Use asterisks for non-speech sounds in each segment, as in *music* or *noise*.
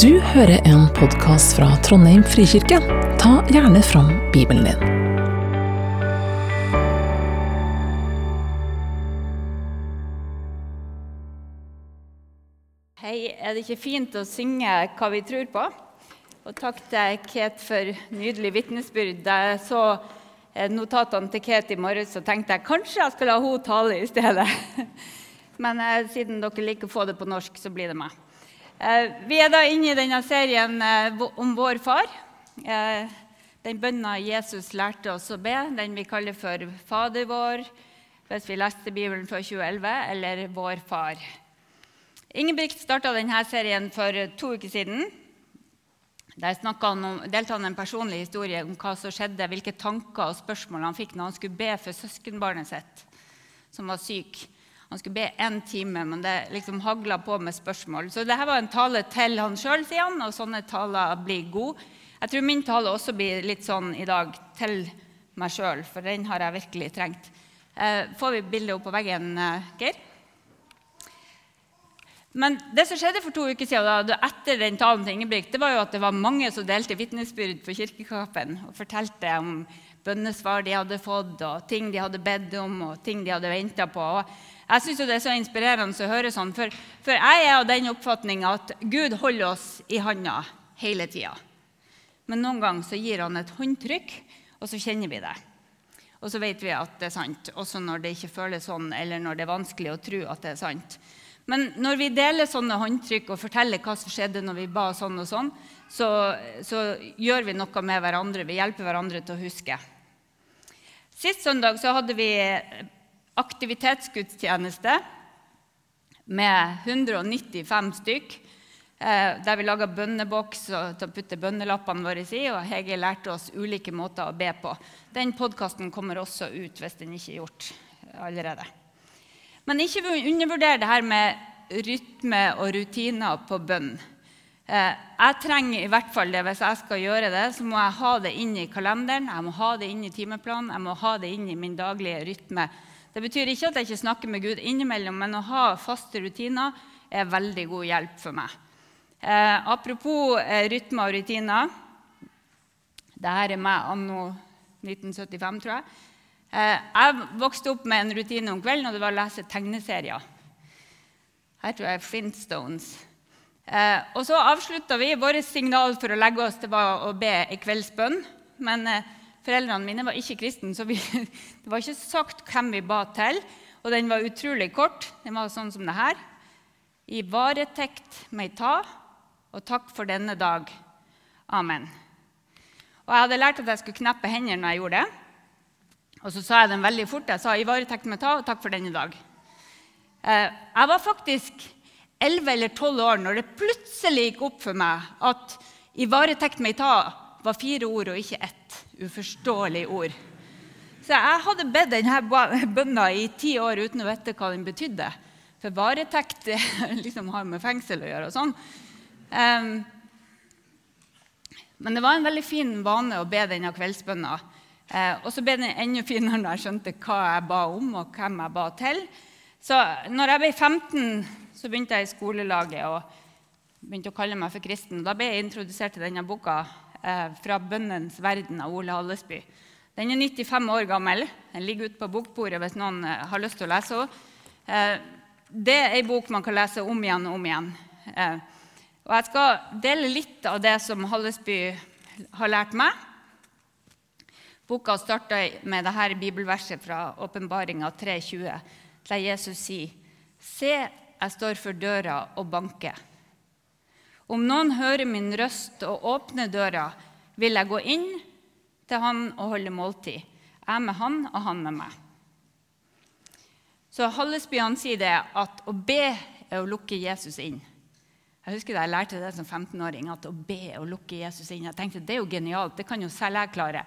Du hører en podkast fra Trondheim frikirke. Ta gjerne fram Bibelen din. Hei, er det ikke fint å synge hva vi tror på? Og takk til Ket for nydelig vitnesbyrd. Jeg så eh, notatene til Ket i morges, så tenkte jeg kanskje jeg skal la henne tale i stedet. *laughs* Men eh, siden dere liker å få det på norsk, så blir det meg. Eh, vi er da inne i denne serien eh, om vår far. Eh, den bønna Jesus lærte oss å be, den vi kaller for Fader vår, hvis vi leste Bibelen fra 2011, eller Vår Far. Ingebrigt starta denne serien for to uker siden. Der delte han en personlig historie om hva som skjedde, hvilke tanker og spørsmål han fikk når han skulle be for søskenbarnet sitt, som var syk. Han skulle be én time, men det liksom hagla på med spørsmål. Så dette var en tale til han sjøl, sier han, og sånne taler blir gode. Jeg tror min tale også blir litt sånn i dag til meg sjøl, for den har jeg virkelig trengt. Eh, får vi bildet opp på veggen, eh, Geir? Men det som skjedde for to uker siden, da, etter den talen til Ingebrigt, det var jo at det var mange som delte vitnesbyrd på kirkekapen og fortalte om bønnesvar de hadde fått, og ting de hadde bedt om, og ting de hadde venta på. Og jeg syns det er så inspirerende å høre sånn, for, for jeg er av den oppfatning at Gud holder oss i handa hele tida. Men noen ganger så gir han et håndtrykk, og så kjenner vi det. Og så vet vi at det er sant, også når det ikke føles sånn, eller når det er vanskelig å tro at det er sant. Men når vi deler sånne håndtrykk og forteller hva som skjedde når vi ba sånn og sånn, så, så gjør vi noe med hverandre. Vi hjelper hverandre til å huske. Sist søndag så hadde vi aktivitetsgudstjeneste med 195 stykk. Eh, der vi laga bønneboks til å putte bønnelappene våre i, og Hege lærte oss ulike måter å be på. Den podkasten kommer også ut hvis den ikke er gjort allerede. Men ikke undervurder det her med rytme og rutiner på bønn. Eh, jeg trenger i hvert fall det hvis jeg skal gjøre det, så må jeg ha det inn i kalenderen, jeg må ha det inn i timeplanen, jeg må ha det inn i min daglige rytme. Det betyr ikke at jeg ikke snakker med Gud innimellom, men å ha faste rutiner er veldig god hjelp for meg. Eh, apropos eh, rytme og rutiner. Dette er meg anno 1975, tror jeg. Eh, jeg vokste opp med en rutine om kvelden, og det var å lese tegneserier. Her tror jeg Flintstones. Eh, og så avslutta vi. Vårt signal for å legge oss det var å be i kveldsbønn. Men eh, foreldrene mine var ikke kristne, så vi, det var ikke sagt hvem vi ba til. Og den var utrolig kort. Den var sånn som det her. I varetekt meg ta, og takk for denne dag. Amen. Og jeg hadde lært at jeg skulle kneppe hendene når jeg gjorde det. Og så sa jeg den veldig fort. Jeg sa 'i varetekt meg ta', og takk for denne dag. Eh, jeg var faktisk 11 eller 12 år når det plutselig gikk opp for meg at 'i varetekt meg ta' var fire ord og ikke ett uforståelig ord. Så jeg hadde bedt denne bønna i ti år uten å vite hva den betydde. For varetekt *laughs* liksom har med fengsel å gjøre. og sånn. Um, men det var en veldig fin vane å be denne kveldsbønna. Uh, og så ble den enda finere når jeg skjønte hva jeg ba om, og hvem jeg ba til. Så når jeg ble 15, så begynte jeg i skolelaget og begynte å kalle meg for kristen. Da ble jeg introdusert til denne boka 'Fra bønnens verden' av Ole Hallesby. Den er 95 år gammel. Den ligger ute på bokbordet hvis noen eh, har lyst til å lese den. Eh, det er ei bok man kan lese om igjen og om igjen. Eh, og jeg skal dele litt av det som Hallesby har lært meg. Boka starter med dette bibelverset fra Åpenbaringa 3,20, der Jesus sier, Se, jeg står for døra og banker. Om noen hører min røst og åpner døra, vil jeg gå inn til han og holde måltid. Jeg med han og han med meg. Så Hallesby han sier det at å be er å lukke Jesus inn. Jeg husker da jeg lærte det som 15-åring, at å be er å lukke Jesus inn. Jeg tenkte det er jo genialt, det kan jo selv jeg klare.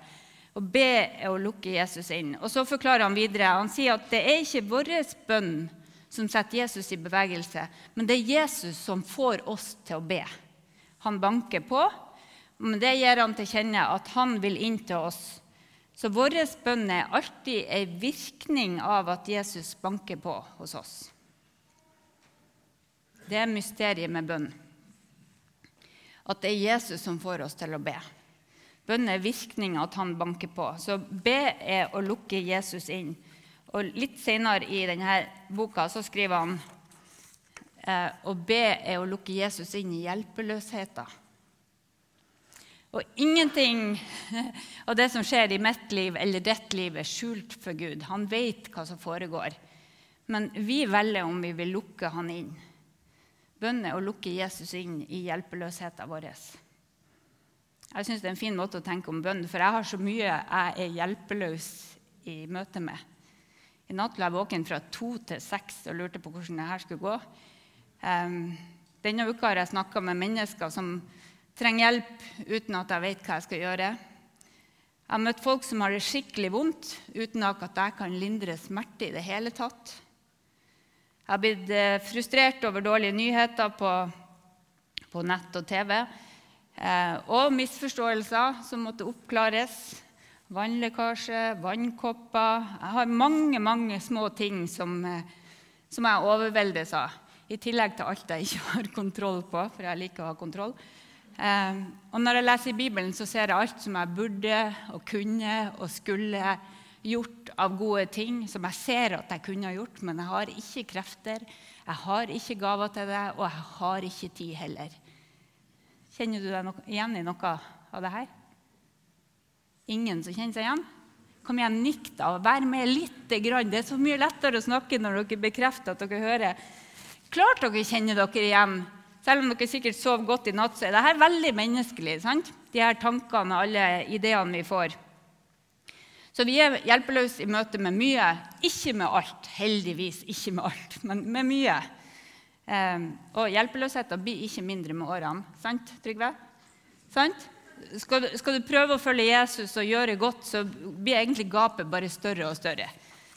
Å be er å lukke Jesus inn. Og Så forklarer han videre. Han sier at det er ikke vår bønn som setter Jesus i bevegelse, men det er Jesus som får oss til å be. Han banker på, men det gir han til kjenne at han vil inn til oss. Så vår bønn er alltid en virkning av at Jesus banker på hos oss. Det er mysteriet med bønn. at det er Jesus som får oss til å be. Bønn er virkninga at han banker på. Så be er å lukke Jesus inn. Og Litt senere i denne boka så skriver han eh, å be er å lukke Jesus inn i hjelpeløsheten. Og ingenting *laughs* av det som skjer i mitt liv eller ditt liv, er skjult for Gud. Han vet hva som foregår. Men vi velger om vi vil lukke han inn. Bønn er å lukke Jesus inn i hjelpeløsheten vår. Jeg syns det er en fin måte å tenke om bønn, for jeg har så mye jeg er hjelpeløs i møte med. I natt lå jeg våken fra to til seks og lurte på hvordan det her skulle gå. Denne uka har jeg snakka med mennesker som trenger hjelp uten at jeg vet hva jeg skal gjøre. Jeg har møtt folk som har det skikkelig vondt uten at jeg kan lindre smerte i det hele tatt. Jeg har blitt eh, frustrert over dårlige nyheter på, på nett og TV. Eh, og misforståelser som måtte oppklares. Vannlekkasje, vannkopper Jeg har mange mange små ting som, eh, som jeg overveldes av. I tillegg til alt jeg ikke *laughs* har kontroll på, for jeg liker å ha kontroll. Eh, og når jeg leser i Bibelen, så ser jeg alt som jeg burde og kunne og skulle gjort av gode ting som jeg ser at jeg kunne ha gjort, men jeg har ikke krefter, jeg har ikke gaver til det, og jeg har ikke tid heller. Kjenner du deg igjen i noe av det her? Ingen som kjenner seg igjen? Kom igjen, nikk da. Vær med lite grann. Det er så mye lettere å snakke når dere bekrefter at dere hører. Klart dere kjenner dere igjen. Selv om dere sikkert sov godt i natt, så er dette veldig menneskelig. sant? De her tankene og alle ideene vi får. Så vi er hjelpeløse i møte med mye. Ikke med alt, heldigvis ikke med alt, men med mye. Eh, og hjelpeløsheten blir ikke mindre med årene. Sant, Trygve? Sant? Skal, skal, du prøve å følge Jesus og gjøre godt, så blir egentlig gapet bare større og større.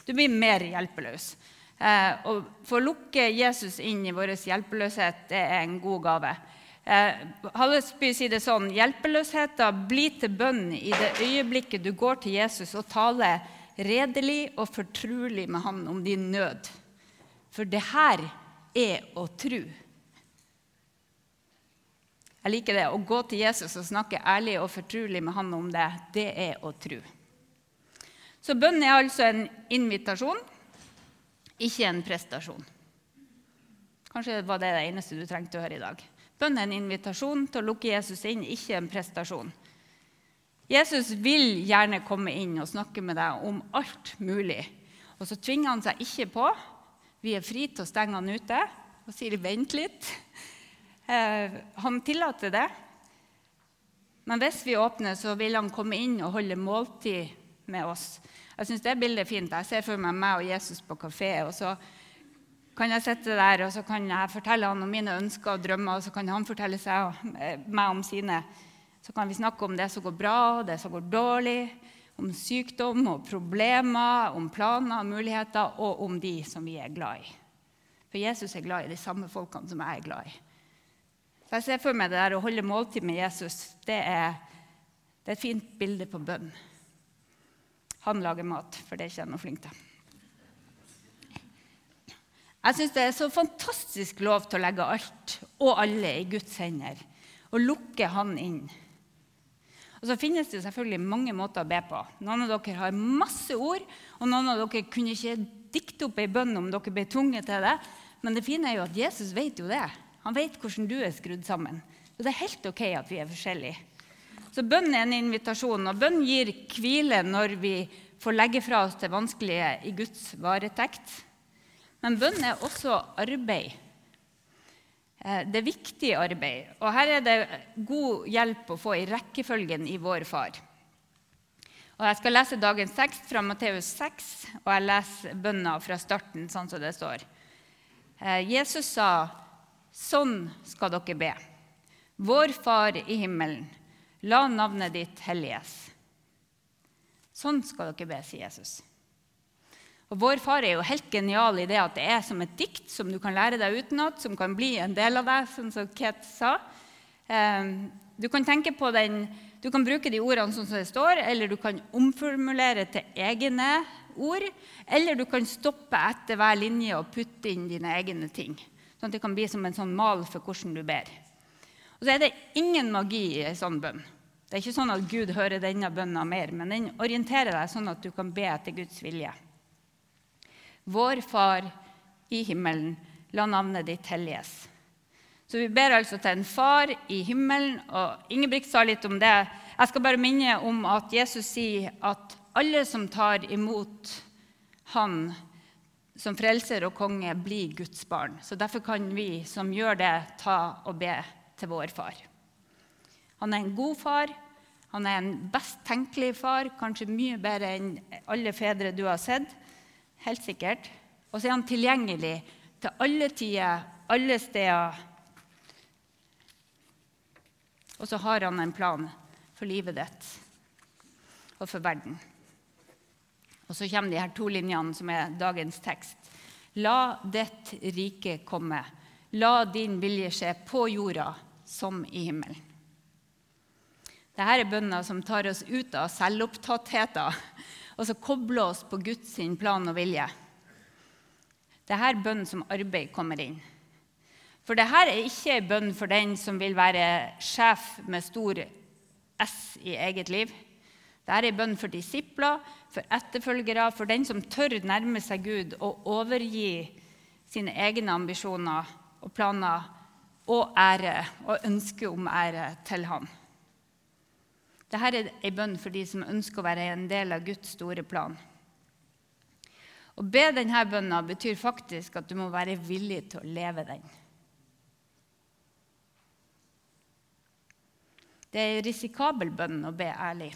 Du blir mer hjelpeløs. Eh, å lukke Jesus inn i vår hjelpeløshet det er en god gave. Eh, Hallesby sier det sånn Hjelpeløsheten blir til bønn i det øyeblikket du går til Jesus og taler redelig og fortrulig med han om din nød. For det her er å tru. Jeg liker det. Å gå til Jesus og snakke ærlig og fortrolig med han om det, det er å tro. Så bønn er altså en invitasjon, ikke en prestasjon. Kanskje det var det eneste du trengte å høre i dag. Bønn er en invitasjon til å lukke Jesus inn, ikke en prestasjon. Jesus vil gjerne komme inn og snakke med deg om alt mulig. Og så tvinger han seg ikke på. Vi er fri til å stenge han ute og sier 'vent litt'. Eh, han tillater det. Men hvis vi åpner, så vil han komme inn og holde måltid med oss. Jeg syns det bildet er fint. Jeg ser for meg meg og Jesus på kafé. og så kan jeg sitte der og så kan jeg fortelle han om mine ønsker og drømmer, og så kan han fortelle seg, eh, meg om sine. Så kan vi snakke om det som går bra, det som går dårlig, om sykdom og problemer, om planer og muligheter, og om de som vi er glad i. For Jesus er glad i de samme folkene som jeg er glad i. Så jeg ser for meg det der å holde måltid med Jesus. Det er, det er et fint bilde på bønn. Han lager mat, for det er ikke jeg noe flink til. Jeg syns det er så fantastisk lov til å legge alt og alle i Guds hender og lukke Han inn. Og Så finnes det selvfølgelig mange måter å be på. Noen av dere har masse ord, og noen av dere kunne ikke dikte opp ei bønn om dere ble tvunget til det. Men det fine er jo at Jesus vet jo det. Han vet hvordan du er skrudd sammen. Og det er helt ok at vi er forskjellige. Så bønn er en invitasjon, og bønn gir hvile når vi får legge fra oss det vanskelige i Guds varetekt. Men bønn er også arbeid. Eh, det er viktig arbeid. Og her er det god hjelp å få i rekkefølgen i Vår Far. Og Jeg skal lese dagens tekst fra Matteus 6, og jeg leser bønna fra starten, sånn som det står. Eh, Jesus sa, 'Sånn skal dere be.' Vår Far i himmelen, la navnet ditt helliges. Sånn skal dere be, sier Jesus. Og Vår far er jo helt genial i det at det er som et dikt som du kan lære deg utenat, som kan bli en del av deg, som Kate sa. Ehm, du kan tenke på den, du kan bruke de ordene sånn som det står, eller du kan omformulere til egne ord. Eller du kan stoppe etter hver linje og putte inn dine egne ting. Sånn at det kan bli som en sånn mal for hvordan du ber. Og så er det ingen magi i en sånn bønn. Det er ikke sånn at Gud hører denne bønna mer, men den orienterer deg sånn at du kan be etter Guds vilje. Vår Far i himmelen, la navnet ditt helliges. Så vi ber altså til en far i himmelen, og Ingebrigt sa litt om det. Jeg skal bare minne om at Jesus sier at alle som tar imot Han som frelser og konge, bli Guds barn. Så derfor kan vi som gjør det, ta og be til vår far. Han er en god far. Han er en best tenkelig far, kanskje mye bedre enn alle fedre du har sett. Helt sikkert. Og så er han tilgjengelig til alle tider, alle steder. Og så har han en plan for livet ditt og for verden. Og så kommer de her to linjene som er dagens tekst. La ditt rike komme. La din vilje skje på jorda som i himmelen. Dette er bønner som tar oss ut av selvopptattheter og så kobler oss på Guds plan og vilje. Det er her bønn som arbeid kommer inn. For dette er ikke en bønn for den som vil være sjef med stor S i eget liv. Dette er en bønn for disipler, for etterfølgere, for den som tør nærme seg Gud og overgi sine egne ambisjoner og planer og ære og ønske om ære til ham. Dette er en bønn for de som ønsker å være en del av Guds store plan. Å be denne bønna betyr faktisk at du må være villig til å leve den. Det er en risikabel bønn å be ærlig.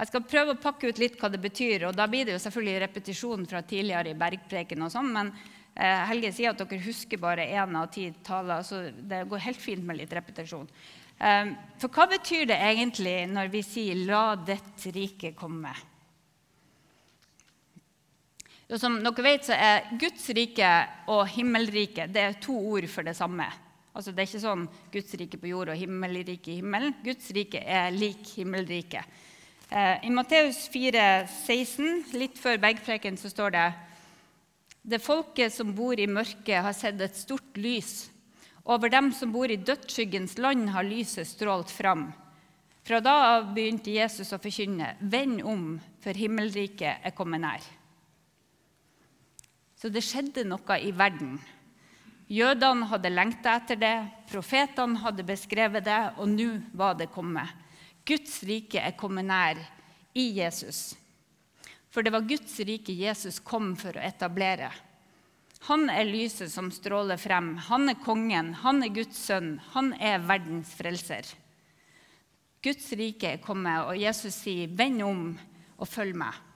Jeg skal prøve å pakke ut litt hva det betyr. og Da blir det jo selvfølgelig repetisjon fra tidligere i bergpreken. og sånn, Men eh, Helge sier at dere husker bare én av ti taler, så det går helt fint med litt repetisjon. Ehm, for hva betyr det egentlig når vi sier 'la ditt rike komme'? Som dere vet, så er Guds rike og himmelriket det er to ord for det samme. Altså, det er ikke sånn Guds rike på jord og himmelriket i himmelen. Guds rike er lik himmelriket. Eh, I Matteus 4, 16, litt før bergpreken, så står det Det folket som bor i mørket, har sett et stort lys. Over dem som bor i dødsskyggens land, har lyset strålt fram. Fra da av begynte Jesus å forkynne, 'Vend om, for himmelriket er kommet nær'. Så det skjedde noe i verden. Jødene hadde lengta etter det, profetene hadde beskrevet det, og nå var det kommet. Guds rike er kommet nær i Jesus. For det var Guds rike Jesus kom for å etablere. Han er lyset som stråler frem. Han er kongen, han er Guds sønn, han er verdens frelser. Guds rike er kommet, og Jesus sier, 'Vend om og følg meg'.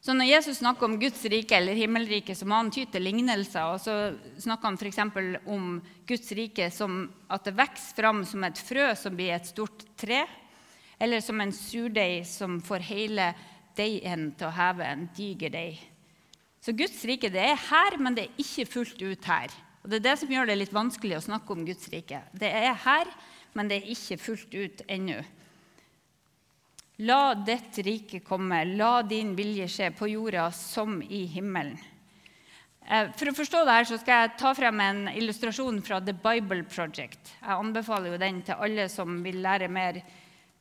Så Når Jesus snakker om Guds rike eller himmelriket, så må han ty til lignelser. og Så snakker han f.eks. om Guds rike som at det vokser fram som et frø som blir et stort tre, eller som en surdeig som får hele deigen til å heve en diger deig. Så Guds rike det er her, men det er ikke fullt ut her. Og Det er det som gjør det litt vanskelig å snakke om Guds rike. Det er her, men det er ikke fullt ut ennå. La ditt rike komme, la din vilje skje på jorda som i himmelen. Eh, for å forstå det her så skal jeg ta frem en illustrasjon fra The Bible Project. Jeg anbefaler jo den til alle som vil lære mer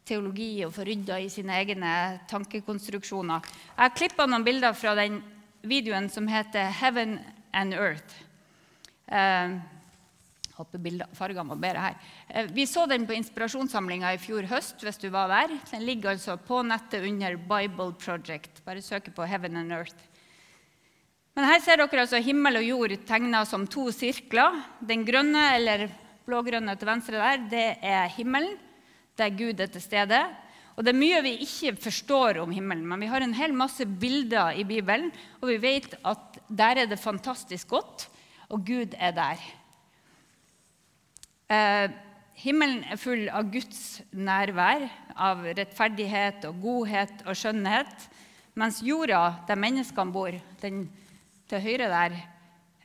teologi og få rydda i sine egne tankekonstruksjoner. Jeg har klippa noen bilder fra den videoen som heter 'Heaven and Earth'. Eh, fargene bedre her. Eh, vi så den på inspirasjonssamlinga i fjor høst. hvis du var der. Den ligger altså på nettet under Bible Project. Bare søk på 'Heaven and Earth'. Men her ser dere altså himmel og jord tegna som to sirkler. Den grønne eller blågrønne til venstre der, det er himmelen, der Gud er til stede. Og Det er mye vi ikke forstår om himmelen, men vi har en hel masse bilder i Bibelen, og vi vet at der er det fantastisk godt, og Gud er der. Eh, himmelen er full av Guds nærvær, av rettferdighet og godhet og skjønnhet, mens jorda, der menneskene bor, den til høyre der,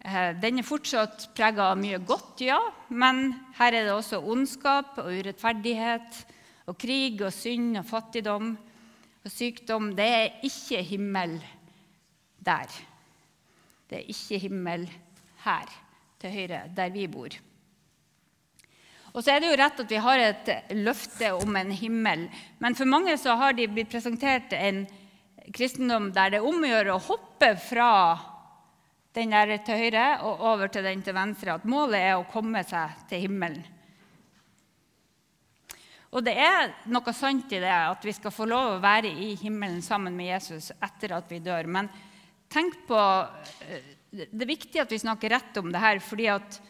eh, den er fortsatt prega av mye godt, ja, men her er det også ondskap og urettferdighet og krig og synd og fattigdom og sykdom, det er ikke himmel der. Det er ikke himmel her, til høyre, der vi bor. Og så er det jo rett at vi har et løfte om en himmel, men for mange så har de blitt presentert en kristendom der det er om å gjøre å hoppe fra den der til høyre og over til den til venstre. At målet er å komme seg til himmelen. Og det er noe sant i det at vi skal få lov å være i himmelen sammen med Jesus etter at vi dør. Men tenk på eh, Det er viktig at vi snakker rett om det her. fordi at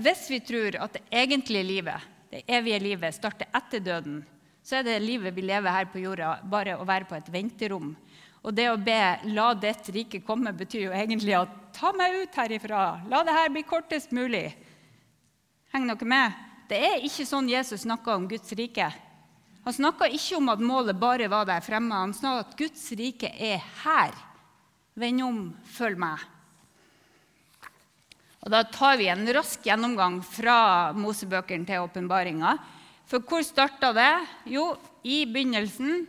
hvis vi tror at det egentlige livet, det evige livet, starter etter døden, så er det livet vi lever her på jorda, bare å være på et venterom. Og det å be 'la ditt rike komme' betyr jo egentlig at 'ta meg ut herifra'. La det her bli kortest mulig. Henger dere med? Det er ikke sånn Jesus snakka om Guds rike. Han snakka ikke om at målet bare var der fremme. Han snakka at Guds rike er her. Vend om, følg meg. Og Da tar vi en rask gjennomgang fra Mosebøkene til åpenbaringa. For hvor starta det? Jo, i begynnelsen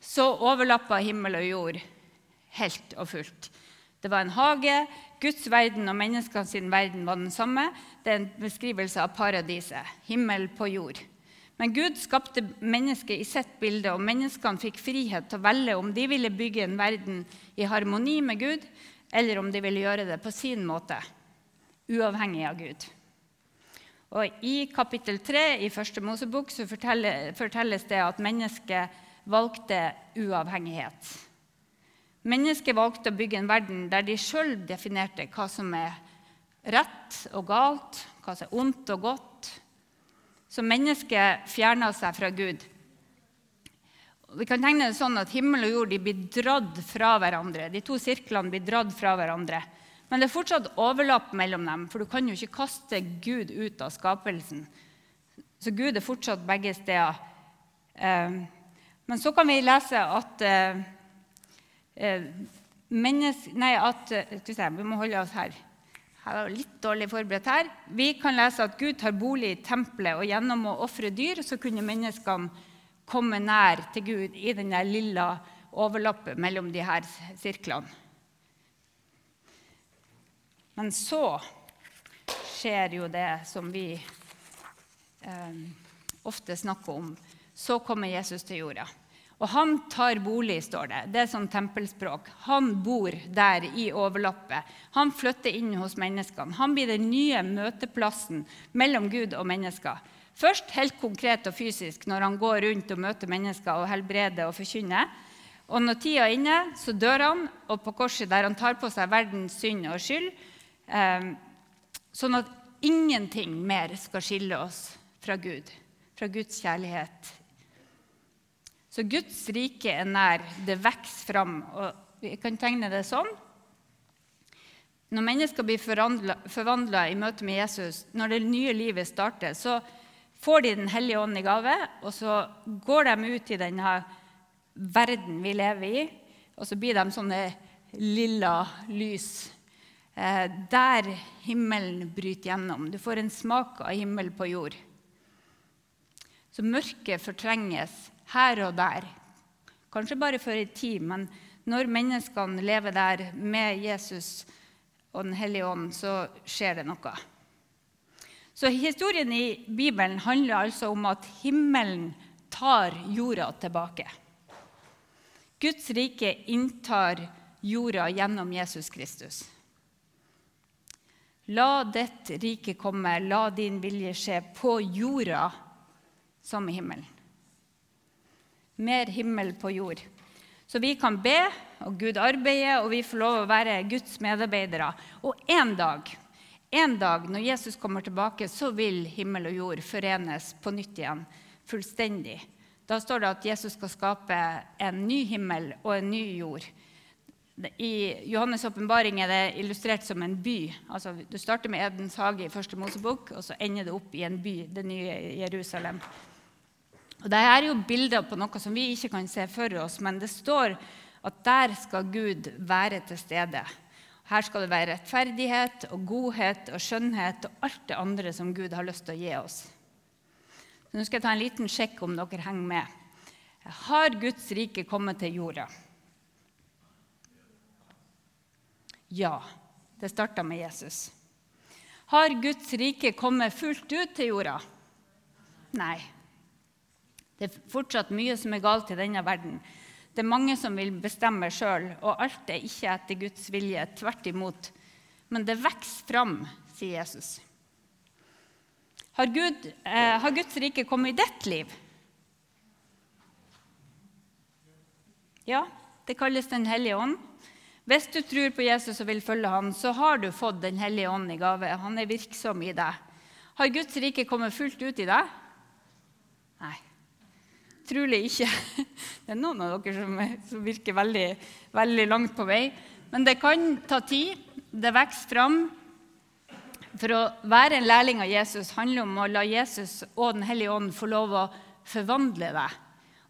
så overlappa himmel og jord helt og fullt. Det var en hage. Guds verden og menneskenes verden var den samme. Det er en beskrivelse av paradiset. Himmel på jord. Men Gud skapte mennesket i sitt bilde, og menneskene fikk frihet til å velge om de ville bygge en verden i harmoni med Gud, eller om de ville gjøre det på sin måte, uavhengig av Gud. Og I kapittel 3 i første Mosebok så fortelles det at mennesket valgte uavhengighet. Mennesket valgte å bygge en verden der de sjøl definerte hva som er rett og galt, hva som er ondt og godt. Så mennesket fjerna seg fra Gud. Vi kan tegne det sånn at Himmel og jord blir dratt fra hverandre. De to sirklene blir dratt fra hverandre. Men det er fortsatt overlapp mellom dem, for du kan jo ikke kaste Gud ut av skapelsen. Så Gud er fortsatt begge steder. Eh, men så kan vi lese at eh, Eh, menneske, nei, at, eh, se, Vi må holde oss her. Jeg var litt dårlig forberedt her. Vi kan lese at Gud tar bolig i tempelet, og gjennom å ofre dyr så kunne menneskene komme nær til Gud i den lilla overlappet mellom de her sirklene. Men så skjer jo det som vi eh, ofte snakker om. Så kommer Jesus til jorda. Og han tar bolig, står det. Det er sånn tempelspråk. Han bor der i overlappet. Han flytter inn hos menneskene. Han blir den nye møteplassen mellom Gud og mennesker. Først helt konkret og fysisk når han går rundt og møter mennesker og helbreder og forkynner. Og når tida er inne, så dør han, og på korset der han tar på seg verdens synd og skyld, sånn at ingenting mer skal skille oss fra Gud, fra Guds kjærlighet så Guds rike er nær. Det vokser fram. Og vi kan tegne det sånn. Når mennesker blir forvandla i møte med Jesus, når det nye livet starter, så får de Den hellige ånd i gave, og så går de ut i denne verden vi lever i, og så blir de sånne lilla lys. Eh, der himmelen bryter gjennom. Du får en smak av himmel på jord. Så mørket fortrenges her og der. Kanskje bare for en tid, men når menneskene lever der med Jesus og Den hellige ånd, så skjer det noe. Så Historien i Bibelen handler altså om at himmelen tar jorda tilbake. Guds rike inntar jorda gjennom Jesus Kristus. La ditt rike komme, la din vilje skje på jorda som i himmelen mer himmel på jord. Så vi kan be, og Gud arbeider, og vi får lov å være Guds medarbeidere. Og en dag, en dag når Jesus kommer tilbake, så vil himmel og jord forenes på nytt igjen. Fullstendig. Da står det at Jesus skal skape en ny himmel og en ny jord. I Johannes' åpenbaring er det illustrert som en by. Altså, du starter med Edens hage i første Mosebok, og så ender det opp i en by, det nye Jerusalem. Og Dette er jo bilder på noe som vi ikke kan se for oss, men det står at der skal Gud være til stede. Her skal det være rettferdighet og godhet og skjønnhet og alt det andre som Gud har lyst til å gi oss. Så nå skal jeg ta en liten sjekk om dere henger med. Har Guds rike kommet til jorda? Ja. Det starta med Jesus. Har Guds rike kommet fullt ut til jorda? Nei. Det er fortsatt mye som er galt i denne verden. Det er mange som vil bestemme sjøl, og alt er ikke etter Guds vilje. Tvert imot. Men det vokser fram, sier Jesus. Har, Gud, eh, har Guds rike kommet i ditt liv? Ja, det kalles Den hellige ånd. Hvis du tror på Jesus og vil følge ham, så har du fått Den hellige ånd i gave. Han er virksom i deg. Har Guds rike kommet fullt ut i deg? Nei. Trolig ikke. *laughs* Det er noen av dere som, som virker veldig, veldig, langt på vei. Men det kan ta tid. Det vokser fram. For å være en lærling av Jesus handler om å la Jesus og Den hellige ånd få lov å forvandle deg.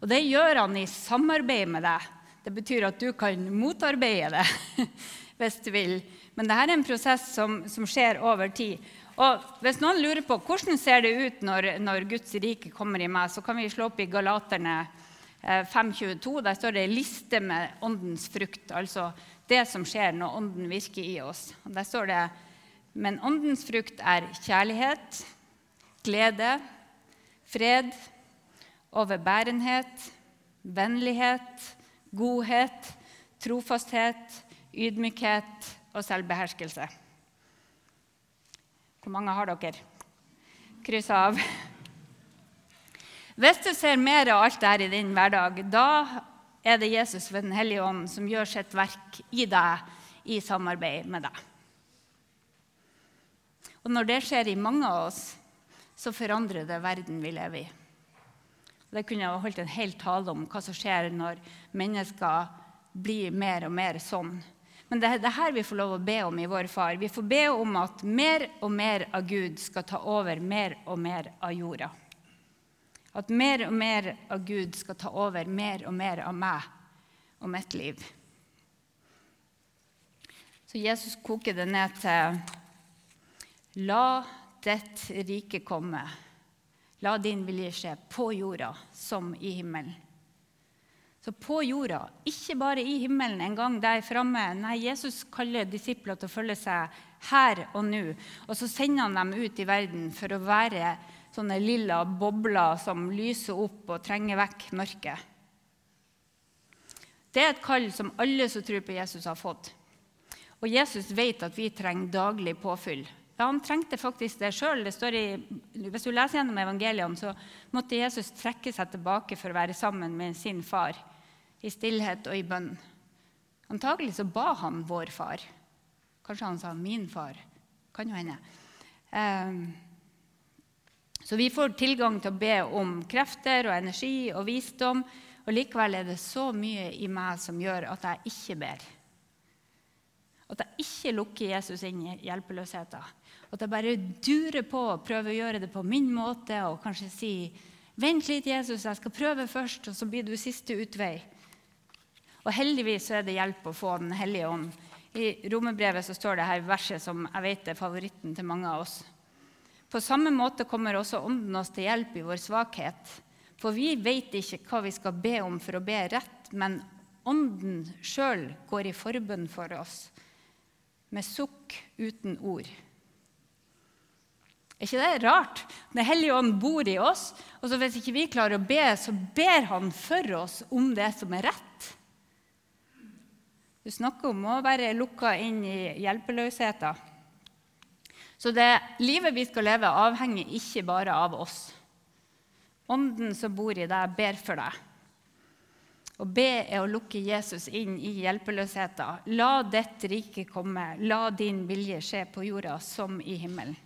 Og det gjør han i samarbeid med deg. Det betyr at du kan motarbeide det *laughs* hvis du vil. Men dette er en prosess som, som, skjer over tid. Og Hvis noen lurer på hvordan ser det ut når, når Guds rike kommer i meg, så kan vi slå opp i Galaterne 5.22. Eh, Der står det liste med åndens frukt, altså det som skjer når ånden virker i oss. Og Der står det men åndens frukt er kjærlighet, glede, fred, overbærenhet, vennlighet, godhet, trofasthet, ydmykhet og selvbeherskelse. Hvor mange har dere? Kryss av. Hvis du ser mer av alt dette i din hverdag, da er det Jesus ved Den hellige ånd som gjør sitt verk i deg i samarbeid med deg. Og når det skjer i mange av oss, så forandrer det verden vi lever i. Det kunne jeg holdt en hel tale om hva som skjer når mennesker blir mer og mer sånn. Men det det her vi får lov å be om i vår far. Vi får be om at mer og mer av Gud skal ta over mer og mer av jorda. At mer og mer av Gud skal ta over mer og mer av meg og mitt liv. Så Jesus koker det ned til La ditt rike komme. La din vilje skje på jorda som i himmelen. Så på jorda, ikke bare i himmelen en gang der framme. Nei, Jesus kaller disipler til å følge seg her og nå. Og så sender han dem ut i verden for å være sånne lilla bobler som lyser opp og trenger vekk mørket. Det er et kall som alle som tror på Jesus, har fått. Og Jesus vet at vi trenger daglig påfyll. Ja, Han trengte faktisk det sjøl. Hvis du leser gjennom evangeliene, så måtte Jesus trekke seg tilbake for å være sammen med sin far i stillhet og i bønn. Antagelig så ba han vår far. Kanskje han sa 'min far'. Kan jo hende. Um, så vi får tilgang til å be om krefter og energi og visdom. Og likevel er det så mye i meg som gjør at jeg ikke ber. At jeg ikke lukker Jesus inn i hjelpeløsheten. At jeg bare durer på og prøver å gjøre det på min måte og kanskje si Vent litt, Jesus, jeg skal prøve først, og så blir du siste utvei. Og heldigvis er det hjelp å få Den hellige ånd. I romerbrevet så står det her verset som jeg vet er favoritten til mange av oss. På samme måte kommer også Ånden oss til hjelp i vår svakhet. For vi vet ikke hva vi skal be om for å be rett, men Ånden sjøl går i forbønn for oss med sukk uten ord. Er ikke det rart? Den hellige ånd bor i oss, og så hvis ikke vi klarer å be, så ber han for oss om det som er rett. Du snakker om å være lukka inn i hjelpeløsheten. Så det livet vi skal leve, avhenger ikke bare av oss. Ånden som bor i deg, ber for deg. Å be er å lukke Jesus inn i hjelpeløsheten. La ditt rike komme, la din vilje skje på jorda som i himmelen.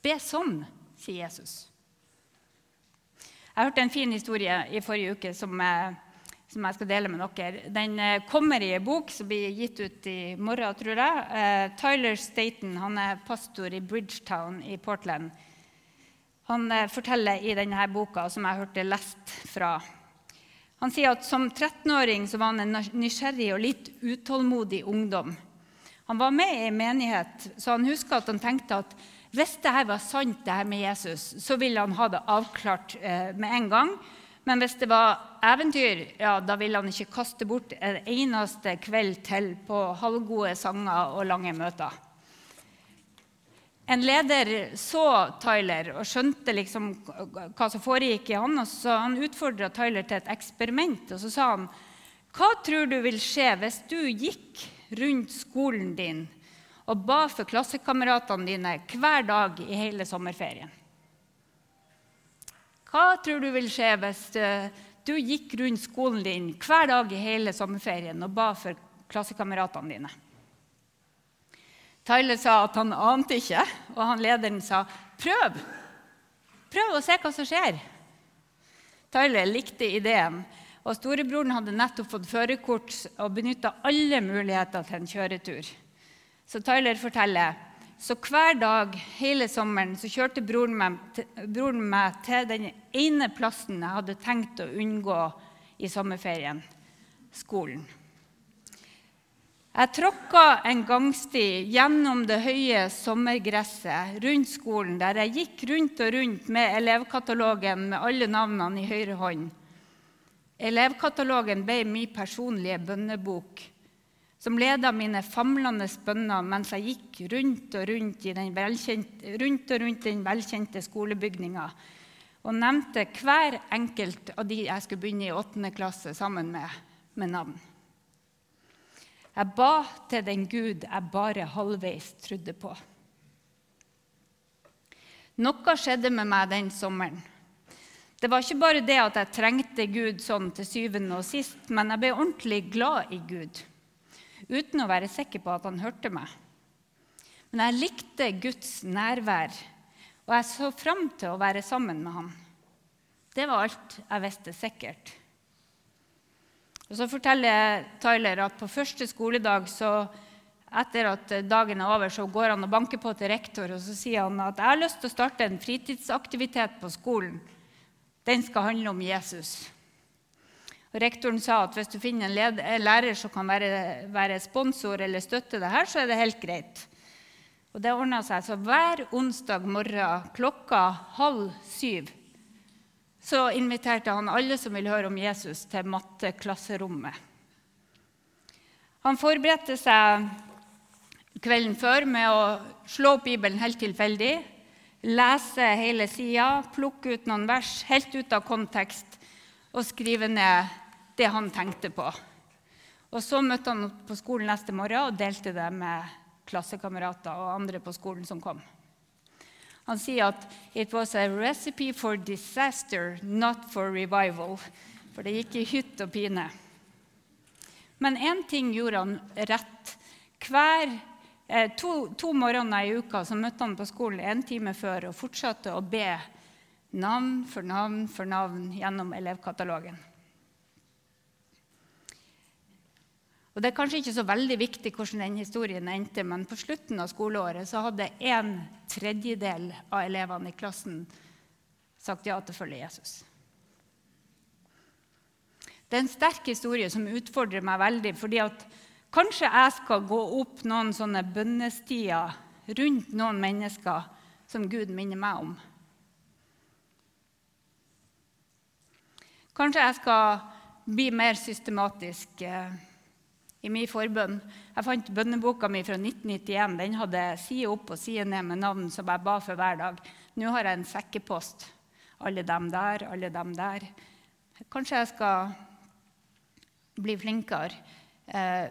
Be sånn, sier Jesus. Jeg hørte en fin historie i forrige uke som, som jeg skal dele med dere. Den eh, kommer i en bok som blir gitt ut i morgen, tror jeg. Eh, Tyler Staten han er pastor i Bridgetown i Portland. Han eh, forteller i denne boka, som jeg hørte lest fra Han sier at som 13-åring var han en nysgjerrig og litt utålmodig ungdom. Han var med i en menighet, så han husker at han tenkte at hvis dette var sant, det her med Jesus, så ville han ha det avklart eh, med en gang. Men hvis det var eventyr, ja, da ville han ikke kaste bort en eneste kveld til på halvgode sanger og lange møter. En leder så Tyler og skjønte liksom hva som foregikk i han. og så Han utfordra Tyler til et eksperiment. og Så sa han hva tror du vil skje hvis du gikk rundt skolen din og ba for klassekameratene dine hver dag i hele sommerferien? Hva tror du vil skje hvis eh, du gikk rundt skolen din hver dag i hele sommerferien og ba for klassekameratene dine? Tyler sa at han ante ikke, og han lederen sa prøv. Prøv å se hva som skjer. Tyler likte ideen, og storebroren hadde nettopp fått førerkort og benytta alle muligheter til en kjøretur. Så Tyler forteller så hver dag hele sommeren så kjørte broren meg, broren meg til den ene plassen jeg hadde tenkt å unngå i sommerferien skolen. Jeg tråkka en gangsti gjennom det høye sommergresset rundt skolen, der jeg gikk rundt og rundt med elevkatalogen med alle navnene i høyre hånd. Elevkatalogen ble min personlige bønnebok, som leda mine famlende bønner mens jeg gikk rundt og rundt, den rundt, og rundt den velkjente skolebygninga og nevnte hver enkelt av de jeg skulle begynne i åttende klasse sammen med, med navn. Jeg ba til den Gud jeg bare halvveis trodde på. Noe skjedde med meg den sommeren. Det var ikke bare det at jeg trengte Gud sånn til syvende og sist, men jeg ble ordentlig glad i Gud, uten å være sikker på at han hørte meg. Men jeg likte Guds nærvær, og jeg så fram til å være sammen med ham. Det var alt jeg visste sikkert. Og Så forteller Tyler at på første skoledag, så etter at dagen er over, så går han og banker på til rektor og så sier han at jeg har lyst til å starte en fritidsaktivitet på skolen. Den skal handle om Jesus. Og rektoren sa at hvis du finner en, en lærer som kan være, være, sponsor eller støtte det her, så er det helt greit. Og det ordna seg. Så hver onsdag morgen klokka halv syv så inviterte han alle som ville høre om Jesus, til matteklasserommet. Han forberedte seg kvelden før med å slå opp Bibelen helt tilfeldig, lese hele sida, plukke ut noen vers helt ut av kontekst og skrive ned det han tenkte på. Og Så møtte han opp på skolen neste morgen og delte det med klassekamerater og andre på skolen som kom. Han sier at «It was a recipe for disaster, not for revival». For det gikk i hytt og pine. Men én ting gjorde han rett. Hver eh, to, to, morgener i uka så møtte han på skolen en time før og fortsatte å be navn for navn for navn gjennom elevkatalogen. Og Det er kanskje ikke så veldig viktig hvordan den historien endte, men på slutten av skoleåret så hadde en tredjedel av elevene i klassen sagt ja til å følge Jesus. Det er en sterk historie som utfordrer meg veldig. fordi at kanskje jeg skal gå opp noen sånne bønnestier rundt noen mennesker som Gud minner meg om. Kanskje jeg skal bli mer systematisk. I min forbønn. Jeg fant bønneboka mi fra 1991. Den hadde side opp og side ned med navn som jeg ba for hver dag. Nå har jeg en sekkepost. Alle dem der, alle dem der. Kanskje jeg skal bli flinkere. Eh,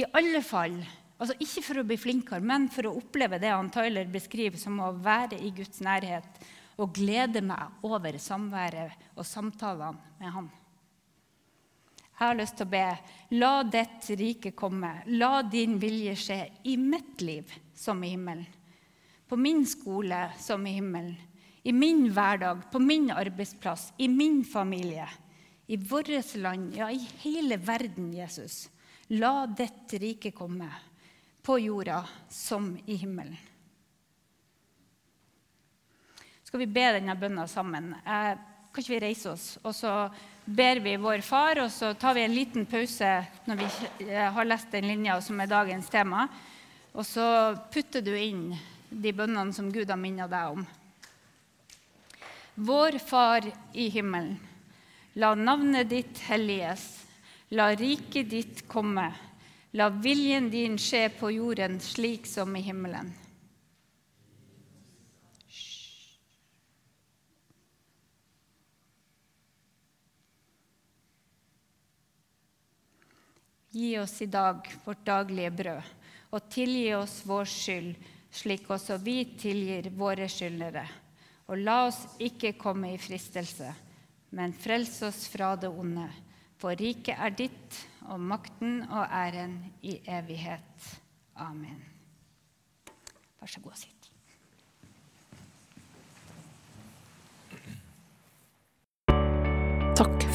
I alle fall altså Ikke for å bli flinkere, men for å oppleve det han Tyler beskriver som å være i Guds nærhet og glede meg over samværet og samtalene med Han. Jeg har lyst til å be la ditt rike komme, la din vilje skje i mitt liv som i himmelen. På min skole som i himmelen. I min hverdag, på min arbeidsplass, i min familie. I vårt land, ja, i hele verden, Jesus. La ditt rike komme på jorda som i himmelen. Skal vi be denne bønna sammen? Eh, kan vi reise oss, og så ber vi vår far, og så tar vi en liten pause når vi eh, har lest den linja som er dagens tema. Og så putter du inn de bønnene som Gud har minnet deg om. Vår Far i himmelen. La navnet ditt helliges. La riket ditt komme. La viljen din skje på jorden slik som i himmelen. Gi oss i dag vårt daglige brød, og tilgi oss vår skyld, slik også vi tilgir våre skyldnere. Og la oss ikke komme i fristelse, men frels oss fra det onde. For riket er ditt, og makten og æren i evighet. Amen. Vær så god, sitt.